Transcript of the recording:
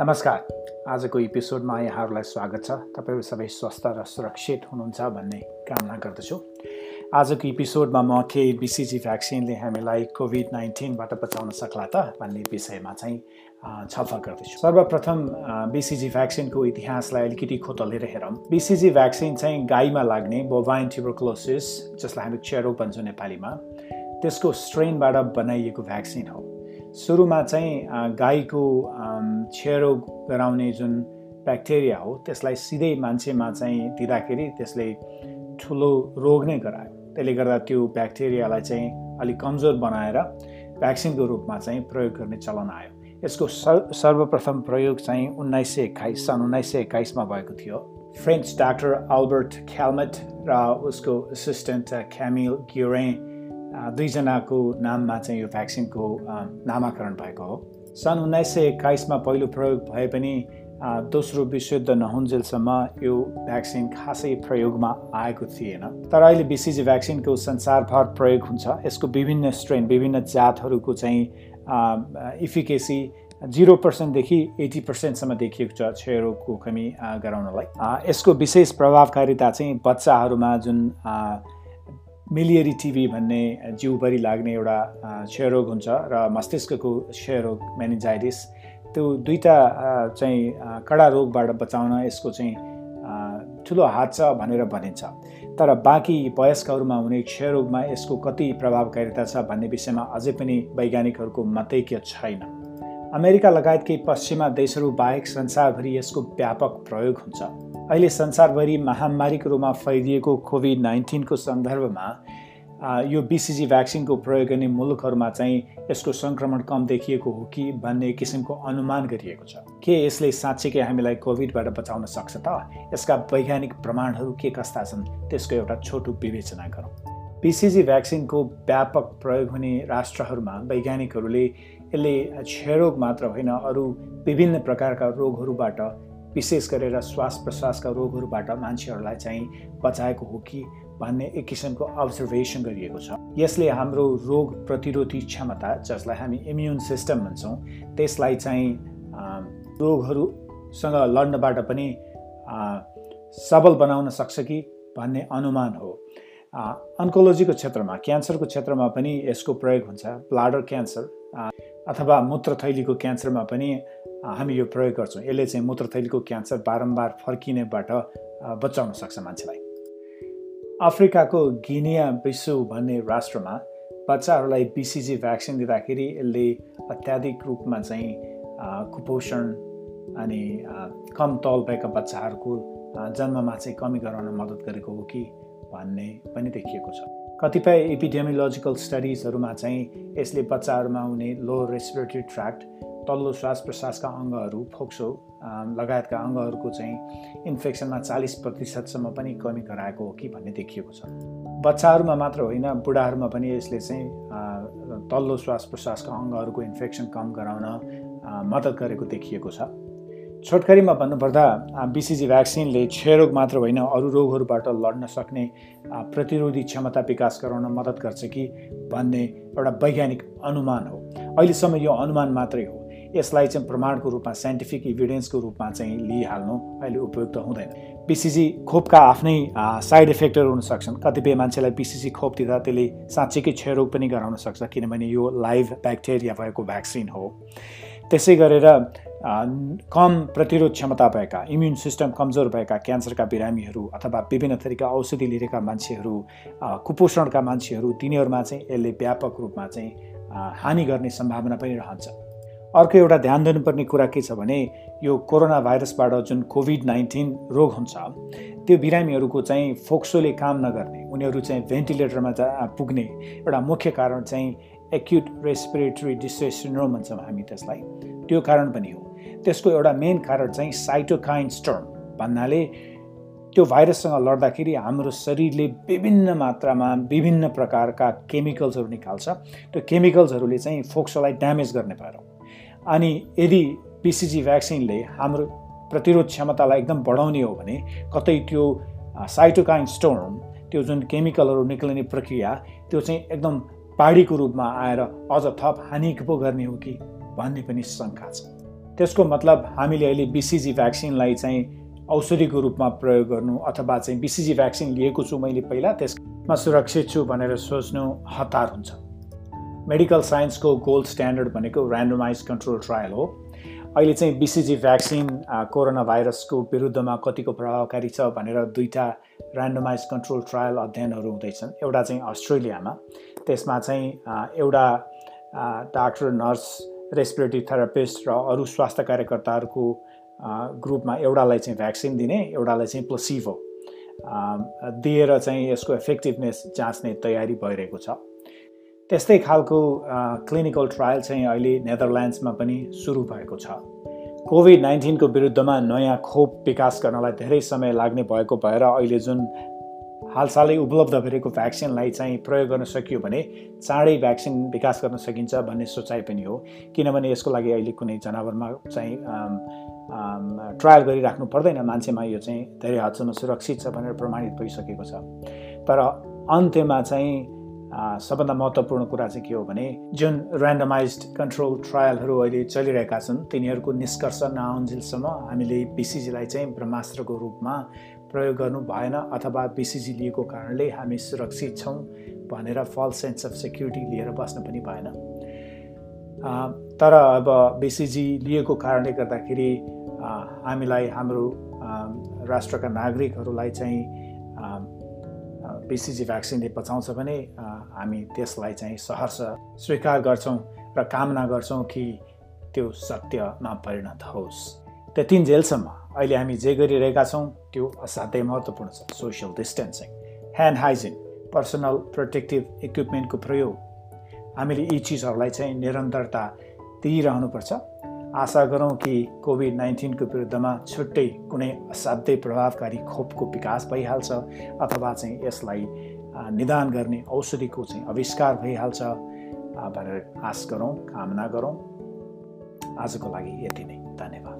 नमस्कार। आजको एपिसोडमा यहाँहरूलाई स्वागत छ। तपाईँहरू सबै स्वस्थ र सुरक्षित हुनुहुन्छ भन्ने कामना गर्दछु। आजको एपिसोडमा म के बिसिजी भ्याक्सिनले हामीलाई कोभिड नाइन्टिनबाट बचाउन सक्ला त भन्ने विषयमा चाहिँ छलफल गर्दैछु। सर्वप्रथम बिसिजी भ्याक्सिनको इतिहासलाई अलिकति खोतलेर हेरौँ। बिसिजी भ्याक्सिन चाहिँ गाईमा लाग्ने बोभाइन ट्युबरक्लोसिस जसलाई हामी चेरो भन्छौँ नेपालीमा त्यसको स्ट्रेनबाट बनाइएको भ्याक्सिन हो। सुरुमा चाहिँ गाईको छेरो गराउने जुन ब्याक्टेरिया हो त्यसलाई सिधै मान्छेमा चाहिँ दिँदाखेरि त्यसले ठुलो रोग नै गरायो। त्यसले गर्दा त्यो ब्याक्टेरियालाई चाहिँ अलिक कमजोर बनाएर भ्याक्सिनको रूपमा चाहिँ प्रयोग गर्ने चलन आयो। यसको सर्वप्रथम प्रयोग चाहिँ उन्नाइस सय एक्काइस सन् उन्नाइस सय एक्काइसमा भएको थियो। फ्रेन्च डाक्टर अल्बर्ट ख्यालमेट र उसको एसिस्टेन्ट क्यामिल ग्युरे दुईजनाको नाममा चाहिँ यो भ्याक्सिनको नामाकरण भएको हो। सन् उन्नाइस सय एक्काइसमा पहिलो प्रयोग भए पनि दोस्रो विश्वयुद्ध नहुन्जेलसम्म यो भ्याक्सिन खासै प्रयोगमा आएको थिएन। तर अहिले बिसिजी भ्याक्सिनको संसारभर प्रयोग हुन्छ। यसको विभिन्न स्ट्रेन विभिन्न जातहरूको चाहिँ इफिकेसी जिरो पर्सेन्टदेखि एटी पर्सेन्टसम्म देखिएको छ क्षयरोगको कमी गराउनलाई। यसको विशेष प्रभावकारिता चाहिँ बच्चाहरूमा जुन मिलियरी टिभी भन्ने जिउभरि लाग्ने एउटा क्षयरोग हुन्छ र मस्तिष्कको क्षयरोग मेनिजाइटिस त्यो दुईवटा चाहिँ कडा रोगबाट बचाउन यसको चाहिँ ठुलो हात छ भनेर भनिन्छ। तर बाँकी वयस्कहरूमा हुने क्षयरोगमा यसको कति प्रभावकारिता छ भन्ने विषयमा अझै पनि वैज्ञानिकहरूको मतैक्य छैन। अमेरिका लगायत केही पश्चिमा देशहरू बाहेक संसारभरि यसको व्यापक प्रयोग हुन्छ। अहिले संसारभरि महामारीको रूपमा फैलिएको कोभिड नाइन्टिनको सन्दर्भमा यो बिसिजी भ्याक्सिनको प्रयोग गर्ने मुलुकहरूमा चाहिँ यसको सङ्क्रमण कम देखिएको हो कि भन्ने किसिमको अनुमान गरिएको छ। के यसले साँच्चीकै हामीलाई कोभिडबाट बचाउन सक्छ त? यसका वैज्ञानिक प्रमाणहरू के कस्ता छन्? त्यसको एउटा छोटो विवेचना गरौँ। बिसिजी भ्याक्सिनको व्यापक प्रयोग हुने राष्ट्रहरूमा वैज्ञानिकहरूले यसले क्षयरोग मात्र होइन अरू विभिन्न प्रकारका रोगहरूबाट विशेष गरेर श्वास प्रश्वासका रोगहरूबाट मान्छेहरूलाई चाहिँ बचाएको हो कि भन्ने एक किसिमको अब्जर्भेसन गरिएको छ। यसले हाम्रो रोग प्रतिरोधी क्षमता जसलाई हामी इम्युन सिस्टम भन्छौँ त्यसलाई चाहिँ रोगहरूसँग लड्नबाट पनि सबल बनाउन सक्छ कि भन्ने अनुमान हो। अन्कोलोजीको क्षेत्रमा क्यान्सरको क्षेत्रमा पनि यसको प्रयोग हुन्छ ब्लाडर क्यान्सर अथवा मूत्रथैलीको क्यान्सरमा पनि हामी यो प्रयोग गर्छौँ। यसले चाहिँ मूत्रथैलीको क्यान्सर बारम्बार फर्किनेबाट बचाउन सक्छ मान्छेलाई। अफ्रिकाको गिनिया विश्व भन्ने राष्ट्रमा बच्चाहरूलाई बिसिजी भ्याक्सिन दिँदाखेरि यसले अत्याधिक रूपमा चाहिँ कुपोषण अनि कम तौल भएका बच्चाहरूको जन्ममा चाहिँ कमी गराउन मद्दत गरेको हो कि भन्ने पनि देखिएको छ। कतिपय एपिडेमियोलोजिकल स्टडिजहरूमा चाहिँ यसले बच्चाहरूमा हुने लो रेस्पिरेटरी ट्र्याक्ट तल्लो श्वास प्रश्वासका अङ्गहरू फोक्सो लगायतका अङ्गहरूको चाहिँ इन्फेक्सनमा चालिस प्रतिशतसम्म पनि कमी गराएको हो कि भन्ने देखिएको छ। बच्चाहरूमा मात्र होइन बुढाहरूमा पनि यसले चाहिँ तल्लो श्वास प्रश्वासका अङ्गहरूको इन्फेक्सन कम गराउन मद्दत गरेको देखिएको छ। छोटकरीमा भन्नुपर्दा बिसिजी भ्याक्सिनले क्षयरोग मात्र होइन अरू रोगहरूबाट लड्न सक्ने प्रतिरोधी क्षमता विकास गराउन मद्दत गर्छ कि भन्ने एउटा वैज्ञानिक अनुमान हो। अहिलेसम्म यो अनुमान मात्रै हो। यसलाई चाहिँ प्रमाणको रूपमा साइन्टिफिक इभिडेन्सको रूपमा चाहिँ लिइहाल्नु अहिले उपयुक्त हुँदैन। पिसिजी खोपका आफ्नै साइड इफेक्टहरू हुन सक्छन्। कतिपय मान्छेलाई पिसिजी खोप दिँदा त्यसले साँच्चैकै क्षयरोग पनि गराउन सक्छ किनभने यो लाइभ ब्याक्टेरिया भएको भ्याक्सिन हो। त्यसै गरेर कम प्रतिरोध क्षमता भएका इम्युन सिस्टम कमजोर भएका क्यान्सरका बिरामीहरू अथवा विभिन्न थरीका औषधि लिएका मान्छेहरू कुपोषणका मान्छेहरू तिनीहरूमा चाहिँ यसले व्यापक रूपमा चाहिँ हानि गर्ने सम्भावना पनि रहन्छ। अर्को एउटा ध्यान दिनुपर्ने कुरा के छ भने यो कोरोना भाइरसबाट जुन कोभिड नाइन्टिन रोग हुन्छ त्यो बिरामीहरूको चाहिँ फोक्सोले काम नगर्ने उनीहरू चाहिँ भेन्टिलेटरमा पुग्ने एउटा मुख्य कारण चाहिँ एक्युट रेस्पिरेटरी डिस्ट्रेस सिन्ड्रोम भन्छौँ हामी त्यसलाई। त्यो कारण पनि हो। त्यसको एउटा मेन कारण चाहिँ साइटोकाइन स्टर्म भन्नाले त्यो भाइरससँग लड्दाखेरि हाम्रो शरीरले विभिन्न मात्रामा विभिन्न प्रकारका केमिकल्सहरू निकाल्छ। त्यो केमिकल्सहरूले चाहिँ फोक्सोलाई ड्यामेज गर्ने भएर अनि यदि पिसिजी भ्याक्सिनले हाम्रो प्रतिरोध क्षमतालाई एकदम बढाउने हो भने कतै त्यो साइटोकाइन स्टोर्म त्यो जुन केमिकलहरू निक्लिने प्रक्रिया त्यो चाहिँ एकदम पाडीको रूपमा आएर अझ थप हानि पो गर्ने हो कि भन्ने पनि शङ्का छ। त्यसको मतलब हामीले अहिले बिसिजी भ्याक्सिनलाई चाहिँ औषधिको रूपमा प्रयोग गर्नु अथवा चाहिँ बिसिजी भ्याक्सिन लिएको छु मैले पहिला त्यसमा सुरक्षित छु भनेर सोच्नु हतार हुन्छ। मेडिकल साइन्सको गोल्ड स्ट्यान्डर्ड भनेको ऱ्यान्डोमाइज कन्ट्रोल ट्रायल हो। अहिले चाहिँ बिसिजी भ्याक्सिन कोरोना भाइरसको विरुद्धमा कतिको प्रभावकारी छ भनेर दुईवटा ऱ्यान्डोमाइज कन्ट्रोल ट्रायल अध्ययनहरू हुँदैछन्। एउटा चाहिँ अस्ट्रेलियामा त्यसमा चाहिँ एउटा डाक्टर नर्स रेस्पिरेटरी थेरापिस्ट र अरू स्वास्थ्य कार्यकर्ताहरूको ग्रुपमा एउटालाई चाहिँ भ्याक्सिन दिने एउटालाई चाहिँ प्लसिभो दिएर चाहिँ यसको इफेक्टिभनेस जाँच्ने तयारी भइरहेको छ। त्यस्तै खालको क्लिनिकल ट्रायल चाहिँ अहिले नेदरल्यान्ड्समा पनि सुरु भएको छ। कोभिड नाइन्टिनको विरुद्धमा नयाँ खोप विकास गर्नलाई धेरै समय लाग्ने भएको भएर अहिले जुन हालसालै उपलब्ध भइरहेको भ्याक्सिनलाई चाहिँ प्रयोग गर्न सकियो भने चाँडै भ्याक्सिन विकास गर्न सकिन्छ भन्ने सोचाइ पनि हो। किनभने यसको लागि अहिले कुनै जनावरमा चाहिँ ट्रायल गरिराख्नु पर्दैन। मान्छेमा यो चाहिँ धेरै हदसम्म सुरक्षित छ भनेर प्रमाणित भइसकेको छ। तर अन्त्यमा चाहिँ सबभन्दा महत्त्वपूर्ण कुरा चाहिँ के हो भने जुन ऱ्यान्डमाइज कन्ट्रोल ट्रायलहरू अहिले चलिरहेका छन् तिनीहरूको निष्कर्ष नआउन्जेलसम्म हामीले बिसिजीलाई चाहिँ ब्रह्मास्त्रको रूपमा प्रयोग गर्नु भएन अथवा बिसिजी लिएको कारणले हामी सुरक्षित छौँ भनेर फल्स सेन्स अफ सेक्युरिटी लिएर बस्न पनि भएन। तर अब बिसिजी लिएको कारणले गर्दाखेरि हामीलाई हाम्रो राष्ट्रका नागरिकहरूलाई चाहिँ बिसिजी भ्याक्सिनले बचाउँछ भने हामी त्यसलाई चाहिँ सहर्ष स्वीकार गर्छौँ र कामना गर्छौँ कि त्यो सत्यमा परिणत होस्। त्यतिन्जेलसम्म अहिले हामी जे गरिरहेका छौँ त्यो असाध्यै महत्त्वपूर्ण छ। Social distancing hand hygiene personal protective इक्विपमेन्टको प्रयोग। हामीले यी चिजहरूलाई चाहिँ निरन्तरता दिइरहनुपर्छ। आशा गरौँ कि कोभिड नाइन्टिनको विरुद्धमा छुट्टै कुनै असाध्यै प्रभावकारी खोपको विकास भइहाल्छ अथवा चाहिँ यसलाई निदान गर्ने औषधिको चाहिँ आविष्कार भइहाल्छ भनेर आश गरौँ कामना गरौँ। आजको लागि यति नै। धन्यवाद।